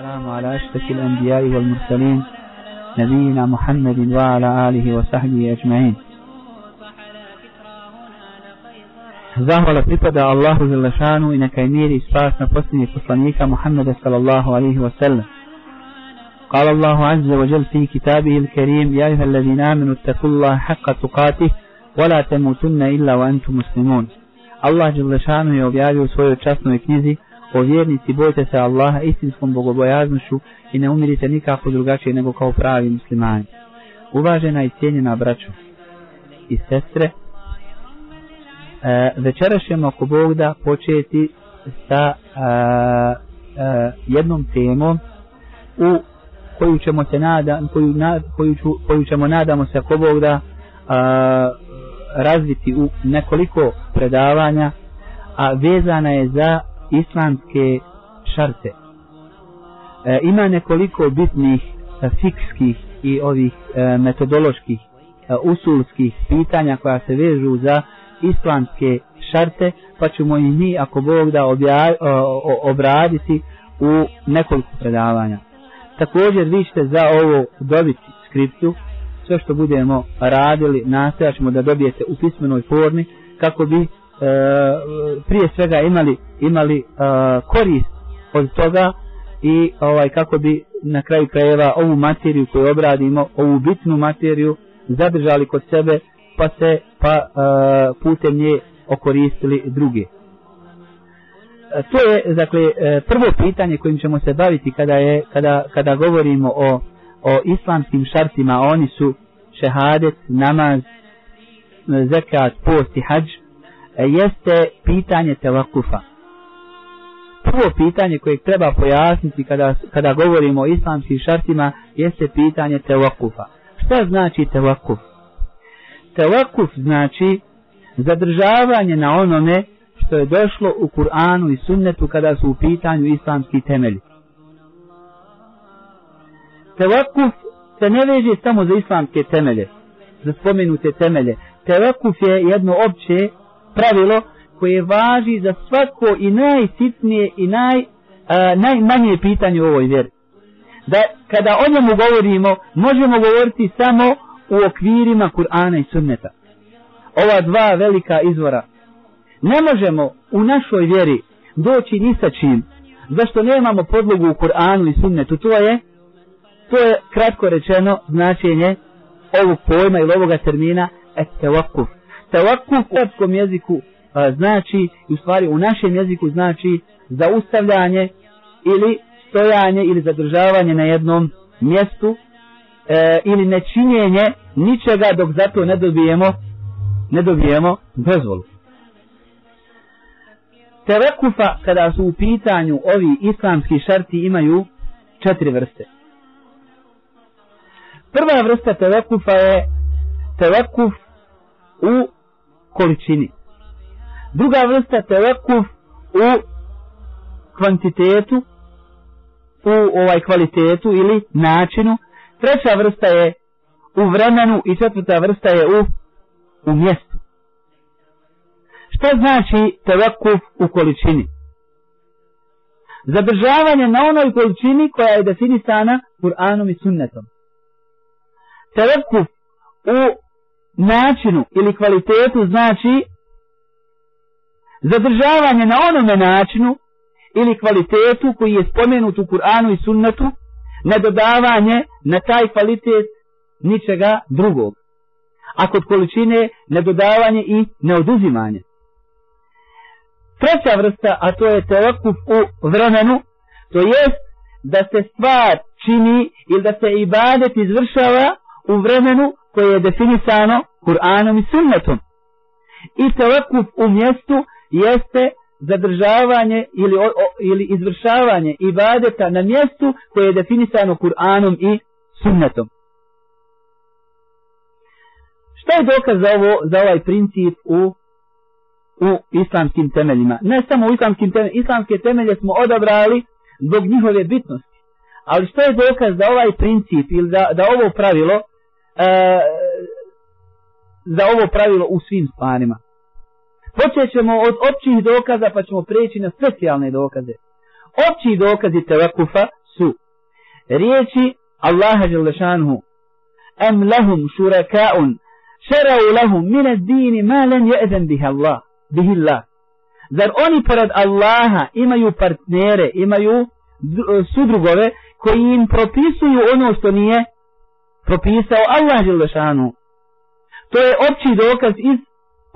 السلام على أشرف الأنبياء والمرسلين نبينا محمد وعلى آله وصحبه أجمعين Zahvala pripada Allahu Želešanu i neka je mir i spas na posljednjeg poslanika Muhammeda sallallahu alaihi wa sallam. قال الله عز وجل في كتابه الكريم يا أيها الذين آمنوا اتقوا الله حق تقاته ولا تموتن إلا وأنتم مسلمون Allah Đelešanu je objavio u svojoj časnoj knjizi o vjernici bojte se Allaha istinskom bogobojaznošću i ne umirite nikako drugačije nego kao pravi muslimani. Uvažena i cijenjena braćo i sestre, e, večeras ćemo ako Bog da početi sa e, e, jednom temom u koju ćemo se nada, koju, na, koju, ću, koju ćemo nadamo se ako Bog da a, razviti u nekoliko predavanja a vezana je za islamske šarte. E, ima nekoliko bitnih e, fikskih i ovih e, metodoloških e, usulskih pitanja koja se vežu za islamske šarte pa ćemo i mi ako Bog da obja, o, obraditi u nekoliko predavanja. Također vi ćete za ovo dobiti skriptu sve što budemo radili nastojaćemo da dobijete u pismenoj formi kako bi E, prije svega imali imali e, korist od toga i ovaj kako bi na kraju krajeva ovu materiju koju obradimo ovu bitnu materiju zadržali kod sebe pa se pa e, putem nje okoristili druge to je dakle e, prvo pitanje kojim ćemo se baviti kada je kada kada govorimo o o islamskim šartima oni su šehadet namaz e, zekat post i hadž e, E, jeste pitanje tevakufa prvo pitanje koje treba pojasniti kada kada govorimo o islamskim šartima jeste pitanje tevakufa šta znači tevakuf tevakuf znači zadržavanje na onome što je došlo u Kur'anu i sunnetu kada su u pitanju islamski temelji. Tevakuf se ne veže samo za islamske temelje, za spomenute temelje. Tevakuf je jedno opće pravilo koje važi za svako i najsitnije i naj, a, najmanje pitanje u ovoj vjeri. Da kada o njemu govorimo, možemo govoriti samo u okvirima Kur'ana i sunneta. Ova dva velika izvora ne možemo u našoj vjeri doći ni sa čim zašto nemamo podlogu u Kur'anu i sunnetu to je to je kratko rečeno značenje ovog pojma ili ovoga termina et tevakuf tevakuf u arabskom jeziku a, znači u stvari u našem jeziku znači zaustavljanje ili stojanje ili zadržavanje na jednom mjestu e, ili nečinjenje ničega dok zato ne dobijemo ne dobijemo dozvolu Tevekufa kada su u pitanju ovi islamski šarti imaju četiri vrste. Prva vrsta tevekufa je tevekuf u količini. Druga vrsta tevekuf u kvantitetu, u ovaj kvalitetu ili načinu. Treća vrsta je u vremenu i četvrta vrsta je u, u mjestu. Šta znači tevakuf u količini? Zadržavanje na onoj količini koja je definisana Kur'anom i sunnetom. Tevakuf u načinu ili kvalitetu znači zadržavanje na onome načinu ili kvalitetu koji je spomenut u Kur'anu i sunnetu, ne dodavanje na taj kvalitet ničega drugog. A kod količine ne dodavanje i neoduzimanje. Treća vrsta, a to je telekup u vremenu, to jest da se stvar čini ili da se ibadet izvršava u vremenu koje je definisano Kur'anom i sunnetom. I telekup u mjestu jeste zadržavanje ili, o, o, ili izvršavanje ibadeta na mjestu koje je definisano Kur'anom i sunnetom. Šta je dokaz za, ovo, za ovaj princip u u islamskim temeljima. Ne samo u islamskim temeljima, islamske temelje smo odabrali zbog njihove bitnosti. Ali što je dokaz da ovaj princip ili da, da ovo pravilo e, za ovo pravilo u svim stvarima. Počet ćemo od općih dokaza pa ćemo preći na specijalne dokaze. Opći dokazi tevakufa su riječi Allaha Đelešanhu em lahum šurakaun šerau lahum mine dini ma len je'zen bihi Allah bihi Allah zar oni pored Allaha imaju partnere imaju e, sudrugove koji im propisuju ono što nije propisao Allah Đelešanhu to je opći dokaz iz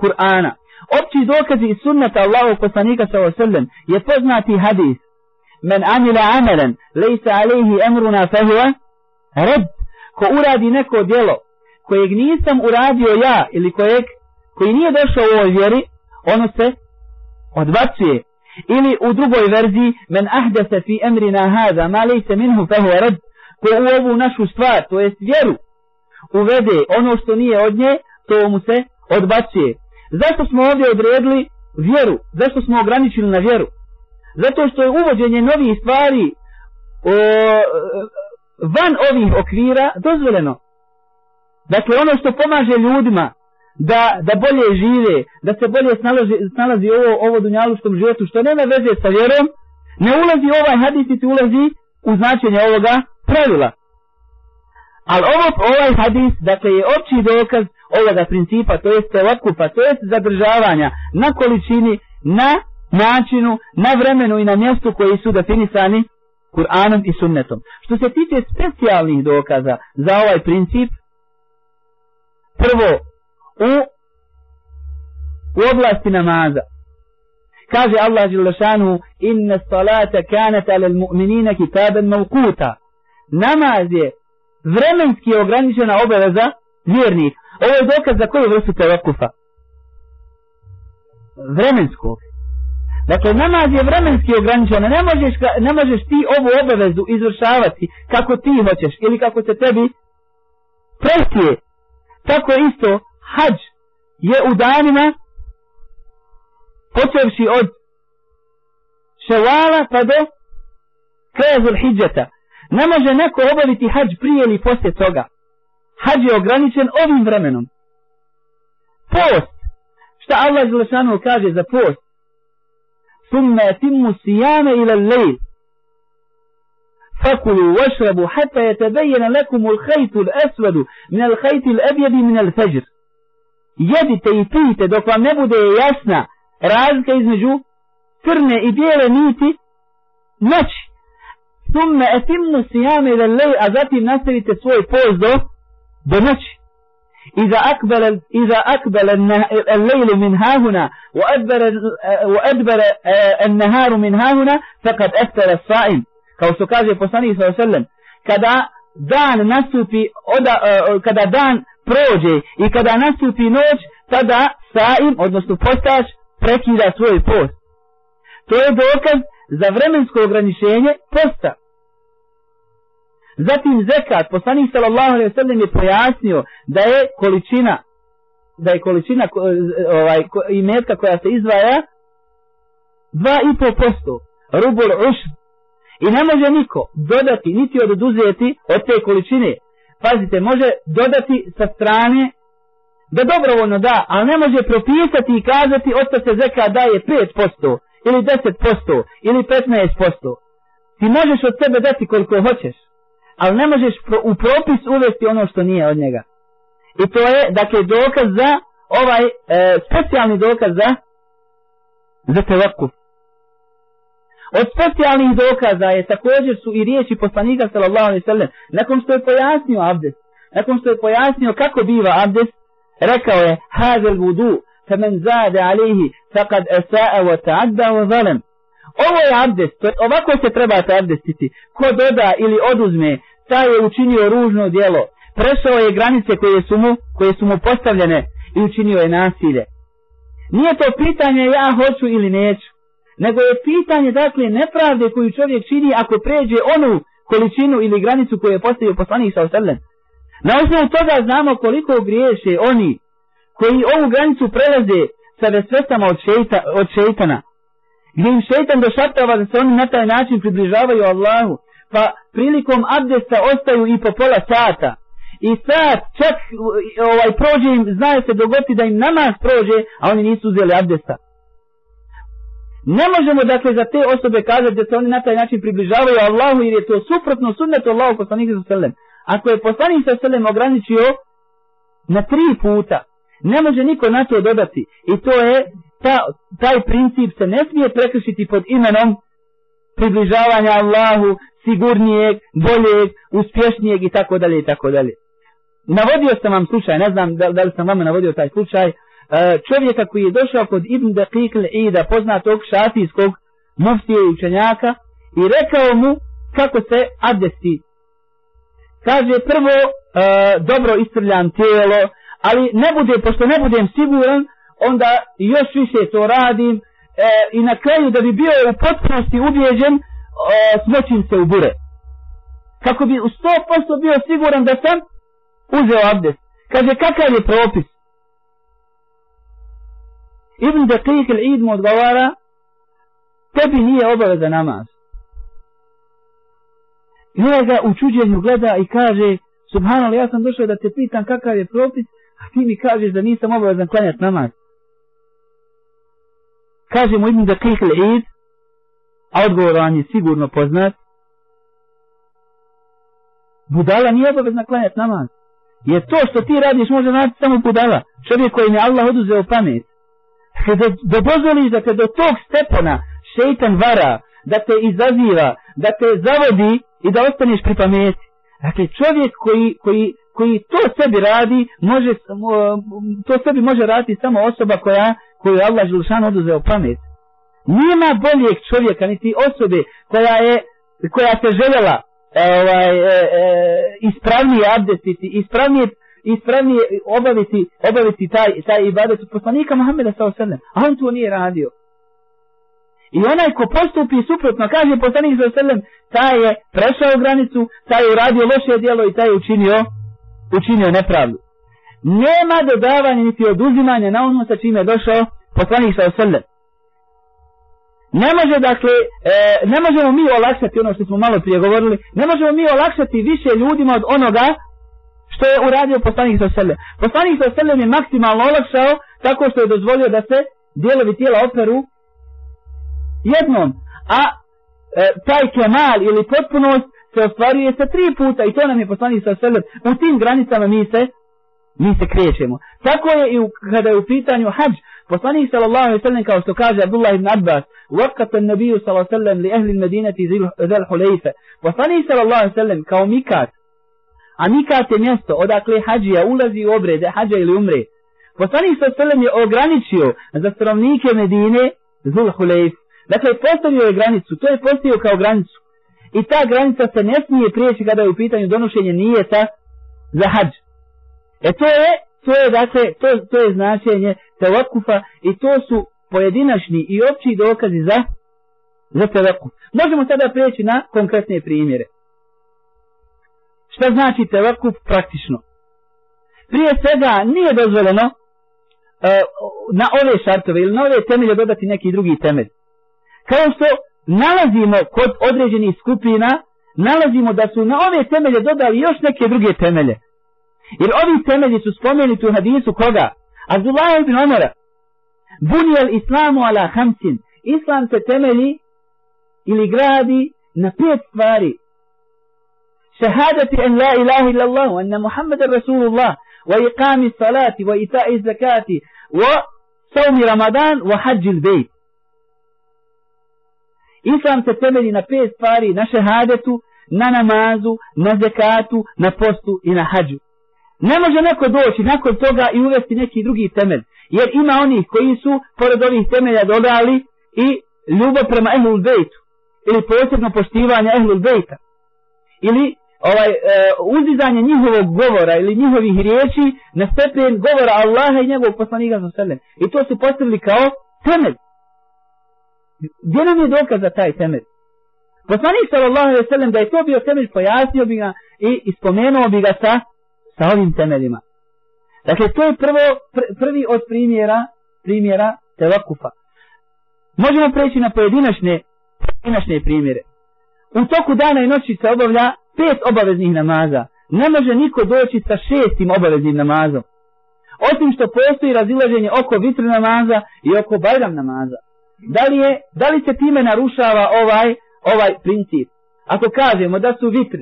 Kur'ana. Opći dokaz iz sunnata Allahu poslanika sallallahu alejhi je poznati hadis. Men amila amalan lejsa alayhi amruna fehuva red ko uradi neko djelo kojeg nisam uradio ja ili kojeg koji nije došao u ovoj vjeri ono se odbacuje. Ili u drugoj verziji men ahdasa fi emrina hada ma lejse minhu fehuva red ko u ovu našu stvar to jest vjeru uvede ono što nije od nje to mu se odbacuje Zašto smo ovdje odredili vjeru? Zašto smo ograničili na vjeru? Zato što je uvođenje novih stvari o, van ovih okvira dozvoljeno. Dakle, ono što pomaže ljudima da, da bolje žive, da se bolje snalazi, snalazi ovo, ovo dunjaluškom životu, što nema veze sa vjerom, ne ulazi ovaj hadis i ulazi u značenje ovoga pravila. Ali ovo, ovaj hadis, dakle, je opći dokaz ovoga principa, to jest otkupa, to jest zadržavanja na količini, na načinu, na vremenu i na mjestu koji su definisani Kur'anom i sunnetom. Što se tiče specijalnih dokaza za ovaj princip, prvo, u, u oblasti namaza, kaže Allah Đelešanu, inna salata kanata lel mu'minina kitaben mavkuta. Namaz je vremenski ograničena obaveza vjernika. Ovo je dokaz za koju vrstu tevakufa? Vremenskog. Dakle, namaz je vremenski ograničen. Ne možeš, ne možeš ti ovu obavezu izvršavati kako ti hoćeš ili kako se tebi prestije. Tako isto, hađ je u danima počevši od ševala pa do kraja zulhidžeta. Ne može neko obaviti hađ prije ili poslije toga hađ je ograničen ovim vremenom. Post. Šta Allah Želešanu kaže za post? Summa timu sijame ila lejl. Fakulu vašrabu hatta je tebejena lekum ul hajtu l'esvadu min al hajti l'ebjedi min al. Jedite i pijte dok vam ne bude jasna razlika između crne i bijele niti noći Summa etimu sijame ila lejl, a zatim nastavite svoj post do بنش إذا أقبل إذا أقبل الليل من ها هنا وأدبر وأدبر النهار من ها هنا فقد أثر الصائم kao što kaže poslanik sallallahu alejhi ve sellem kada dan nastupi oda, uh, kada dan prođe i kada nastupi noć tada saim odnosno postač prekida svoj post to je dokaz za vremensko ograničenje posta Zatim zekat, poslanik sallallahu alejhi ve sellem je pojasnio da je količina da je količina e, ovaj imetka koja se izdvaja 2,5% rubul ushr i ne može niko dodati niti oduzeti od te količine. Pazite može dodati sa strane da dobrovoljno da ali ne može propisati i kazati osta se zekat daje 5% ili 10% ili 15% ti možeš od sebe dati koliko hoćeš ali ne možeš u propis uvesti ono što nije od njega. I to je, dakle, dokaz za ovaj e, specijalni dokaz za za telakuf. Od specijalnih dokaza je također su i riječi poslanika sallallahu alaihi sallam nakon što je pojasnio abdest, nakon što je pojasnio kako biva abdest, rekao je hazel vudu femen zade alihi faqad esa'a wa ta'adda wa zalem. Ovo je abdest, to ovako se trebate abdestiti. Ko doda ili oduzme, taj je učinio ružno djelo. Prešao je granice koje su mu, koje su mu postavljene i učinio je nasilje. Nije to pitanje ja hoću ili neću, nego je pitanje dakle nepravde koju čovjek čini ako pređe onu količinu ili granicu koju je postavio poslanik sa osallam. Na osnovu toga znamo koliko griješe oni koji ovu granicu prelaze sa vesvestama od, šeita, od šeitana gdje im šeitan došaptava da se oni na taj način približavaju Allahu, pa prilikom abdesta ostaju i po pola sata. I sad čak ovaj prođe im, znaju se dogoti da im namaz prođe, a oni nisu uzeli abdesta. Ne možemo dakle za te osobe kazati da se oni na taj način približavaju Allahu jer je to suprotno sunnetu Allahu poslanika sa selem. Ako je poslanik sa selem ograničio na tri puta, ne može niko na to dodati. I to je, ta, taj princip se ne smije prekršiti pod imenom približavanja Allahu, sigurnijeg, boljeg, uspješnijeg i tako dalje i tako dalje. Navodio sam vam slučaj, ne znam da, da li sam vama navodio taj slučaj, e, čovjeka koji je došao kod Ibn Daqiq al-Ida, poznatog šafijskog muftije i učenjaka, i rekao mu kako se abdesti. Kaže prvo, e, dobro istrljam tijelo, ali ne bude, pošto ne budem siguran, onda još više to radim e, i na kraju da bi bio u potpunosti ubijeđen, e, smoćim se u bure. Kako bi u 100% bio siguran da sam uzeo abdest. Kaže, kakav je propis? Ibn Daqiq al-Id mu odgovara, tebi nije obaveza namaz. I ona ga u čuđenju gleda i kaže, subhanallah, ja sam došao da te pitan kakav je propis, a ti mi kažeš da nisam obavezan klanjati namaz. Kaže mu Ibn Daqiq il-Id, a odgovor vam je sigurno poznat, budala nije obavezna klanjati namaz. Jer to što ti radiš može raditi samo budala. Čovjek koji ne Allah oduzeo pamet Kada da dozvoliš da te do tog stepena šeitan vara, da te izaziva, da te zavodi i da ostaneš pri pameti. Dakle, čovjek koji, koji, koji to sebi radi, može, to sebi može raditi samo osoba koja, koju je Allah Želšan oduzeo pamet. Nima boljeg čovjeka, niti osobe koja je, koja se željela e, ovaj, e, e, ispravnije abdestiti, ispravnije ispravnije obaviti, obaviti taj, taj ibadet od poslanika Muhammeda sa osallam. A on to nije radio. I onaj ko postupi suprotno, kaže poslanik sa osallam, taj je prešao granicu, taj je uradio loše djelo i taj je učinio, učinio nepravdu. Nema dodavanja niti oduzimanja na ono sa čime je došao poslanik sa osallam. Ne može dakle, e, ne možemo mi olakšati ono što smo malo prije govorili, ne možemo mi olakšati više ljudima od onoga što je uradio poslanik sa sebe. Poslanik sa sebe je maksimalno olakšao tako što je dozvolio da se dijelovi tijela operu jednom. A e, taj kemal ili potpunost se ostvaruje sa tri puta i to nam je poslanik sa sebe. U tim granicama mi se mi se krećemo. Tako je i u, kada je u pitanju hađ. Poslanik sallallahu alejhi ve sellem kao što kaže Abdullah ibn Abbas, "Waqata an-nabiy sallallahu alejhi ve sellem li ahli al-Madinati zil Hulayfa." Poslanik sallallahu alejhi ve sellem kao mikat A mikat je mjesto odakle hađija ulazi u obrede hađa ili umre. Poslanik sa selem je ograničio za stanovnike Medine Zul Hulejf. Dakle, postavio je granicu, to je postavio kao granicu. I ta granica se ne smije prijeći kada je u pitanju donošenje nijeta za hađ. E to je, to je, dakle, to, to je značenje tevakufa i to su pojedinačni i opći dokazi za, za tevakuf. Možemo sada prijeći na konkretne primjere. Šta znači tevakuf praktično? Prije svega nije dozvoljeno e, na ove šartove ili na ove temelje dodati neki drugi temelj. Kao što nalazimo kod određenih skupina, nalazimo da su na ove temelje dodali još neke druge temelje. Jer ovi temelji su spomenuti u hadisu koga? Abdullah ibn Omara. Bunijel islamu ala hamsin. Islam se temelji ili gradi na pet stvari. شهادة أن لا إله إلا الله وأن محمد رسول الله وإقام الصلاة وإيتاء الزكاة وصوم رمضان وحج البيت Islam se temelji na pet stvari, na šehadetu, na namazu, na zekatu, na postu i na hađu. Ne može neko doći nakon toga i uvesti neki drugi temelj. Jer ima onih koji su, pored ovih temelja, dodali i ljubav prema ehlul bejtu. Ili posebno poštivanje ehlul bejta. Ili ovaj e, uzizanje njihovog govora ili njihovih riječi na stepen govora Allaha i njegovog poslanika sa sebe. I to su postavili kao temelj. Gdje nam je dokaz za taj temelj? Poslanik sallallahu alejhi ve sellem da je to bio temelj pojasnio bi ga i ispomenuo bi ga sa sa ovim temeljima. Dakle to je prvo pr, prvi od primjera primjera tevakufa. Možemo preći na pojedinačne pojedinačne primjere. U toku dana i noći se obavlja pet obaveznih namaza. Ne može niko doći sa šestim obaveznim namazom. Osim što postoji razilaženje oko vitr namaza i oko bajram namaza. da li, je, da li se time narušava ovaj ovaj princip. Ako kažemo da su vitr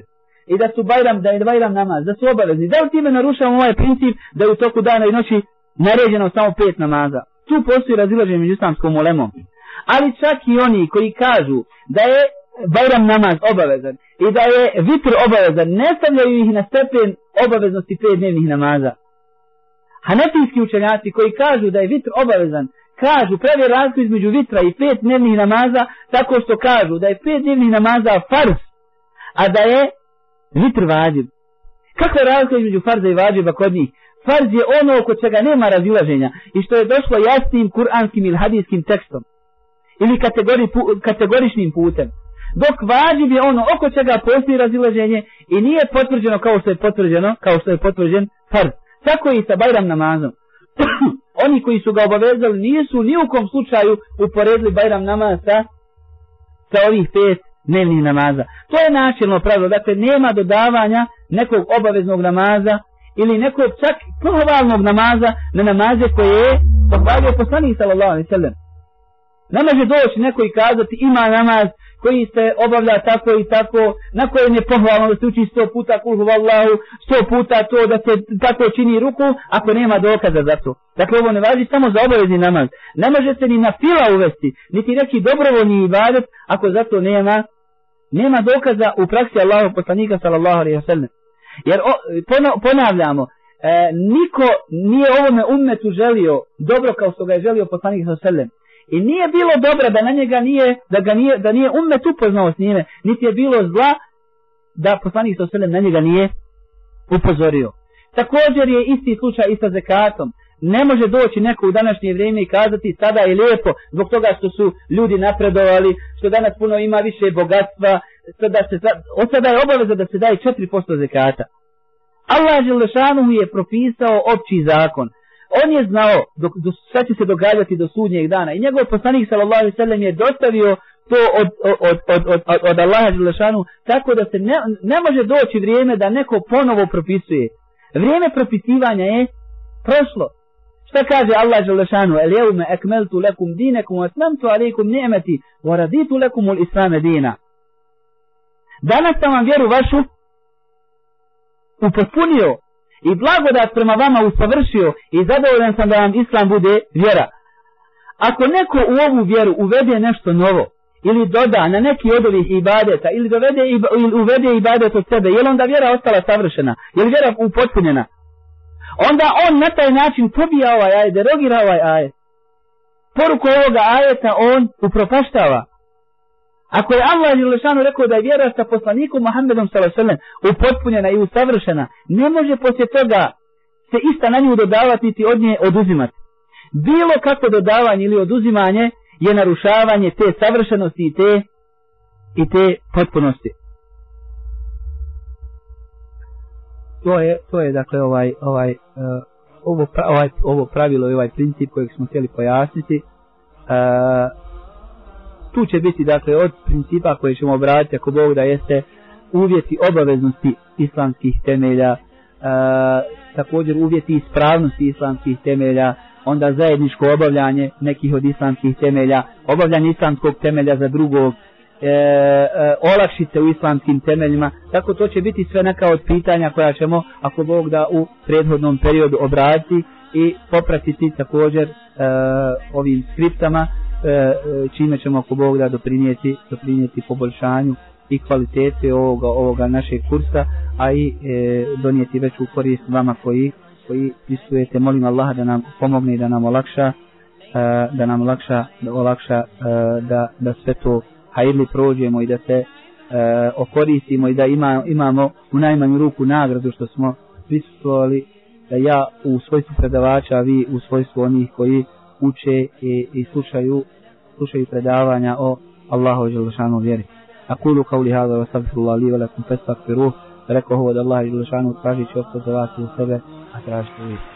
i da su bajram, da je bajram namaz, da su obavezni, da li time narušavamo ovaj princip da je u toku dana i noći naređeno samo pet namaza? Tu postoji razilaženje među islamskom ulemom. Ali čak i oni koji kažu da je bajram namaz obavezan i da je vitr obavezan, ne stavljaju ih na stepen obaveznosti pet dnevnih namaza. Hanefijski učenjaci koji kažu da je vitr obavezan, kažu, pravi razliku između vitra i pet dnevnih namaza, tako što kažu da je pet dnevnih namaza farz, a da je vitr vađib. Kakva je razlika između farza i vađiba kod njih? Farz je ono oko čega nema razilaženja i što je došlo jasnim kuranskim ili hadijskim tekstom ili kategori, pu, kategoričnim putem. Dok vađib je ono oko čega postoji razilaženje i nije potvrđeno kao što je potvrđeno, kao što je potvrđen farz. Tako i sa Bajram namazom. Oni koji su ga obavezali nisu ni u kom slučaju uporedili Bajram namaz sa, sa ovih pet dnevnih namaza. To je načelno pravilo. Dakle, nema dodavanja nekog obaveznog namaza ili nekog čak pohvalnog namaza na namaze koje je pohvalio poslanik sallallahu alaihi sallam. Ne može doći neko i kazati ima namaz koji se obavlja tako i tako, na kojem je pohvalno da se uči sto puta kulhu vallahu, sto puta to da se tako čini ruku, ako nema dokaza za to. Dakle, ovo ne važi samo za obavezni namaz. Ne može se ni na fila uvesti, niti neki dobrovoljni ibadet, ako za to nema, nema dokaza u praksi Allahu poslanika sallallahu alaihi wasallam. Jer o, ponavljamo, e, niko nije ovome ummetu želio dobro kao što ga je želio poslanik sallallahu alaihi wasallam. I nije bilo dobro da na njega nije, da ga nije, da nije ummet upoznao s njime, niti je bilo zla da poslanik sallallahu alaihi wasallam na njega nije upozorio. Također je isti slučaj i sa zekatom. Ne može doći neko u današnje vrijeme i kazati sada je lijepo zbog toga što su ljudi napredovali, što danas puno ima više bogatstva, sada se, od sada je obaveza da se daje 4% zekata. Allah Želešanu je propisao opći zakon on je znao dok, do, šta će se događati do sudnjeg dana. I njegov poslanik sallallahu alaihi sallam je dostavio to od, od, od, od, od, od Allaha Želešanu tako da se ne, ne može doći vrijeme da neko ponovo propisuje. Vrijeme propisivanja je prošlo. Pa kaže Allah Želešanu, El jevme ekmeltu lekum dinekum, asmamtu alaikum ni'meti, voraditu lekum ul islame dina. Danas sam vam vjeru vašu upotpunio i blagodat prema vama usavršio i zadovoljan sam da vam islam bude vjera. Ako neko u ovu vjeru uvede nešto novo, ili doda na neki od ovih ibadeta, ili, dovede, ili uvede ibadet od sebe, je li onda vjera ostala savršena? Je li vjera upotpunjena? Onda on na taj način pobija ovaj ajet, derogira ovaj ajet. Poruku ovoga ajeta on upropaštava. Ako je Allah Želešanu rekao da je vjera sa poslanikom Muhammedom s.a.v. upotpunjena i usavršena, ne može poslije toga se ista na nju dodavati niti od nje oduzimati. Bilo kako dodavanje ili oduzimanje je narušavanje te savršenosti i te, i te potpunosti. To je, to je dakle ovaj, ovaj, uh, ovo, pra, ovaj, ovo pravilo i ovaj princip kojeg smo htjeli pojasniti. Uh, tu će biti dakle od principa koje ćemo obratiti ako Bog da jeste uvjeti obaveznosti islamskih temelja e, također uvjeti ispravnosti islamskih temelja onda zajedničko obavljanje nekih od islamskih temelja obavljanje islamskog temelja za drugog e, e, olakšice u islamskim temeljima tako to će biti sve neka od pitanja koja ćemo ako Bog da u prethodnom periodu obraditi i popratiti također e, ovim skriptama E, e čime ćemo ako Bog da doprinijeti, doprinijeti poboljšanju i kvalitete ovoga, ovoga našeg kursa, a i e, donijeti veću korist vama koji koji prisujete, molim Allah da nam pomogne da nam olakša e, da nam olakša da olakša e, da, da sve to hajli prođemo i da se e, okoristimo i da ima, imamo u najmanju ruku nagradu što smo prisustvovali da ja u svojstvu predavača, a vi u svojstvu onih koji uče i, i slušaju, slušaju predavanja o Allahu Đelešanu vjeri. أقول قولي هذا li الله لي ولكم فاستغفروه فلك festakfiruh, الله جل شانه تراجي Đelešanu traži وسبع أتراجي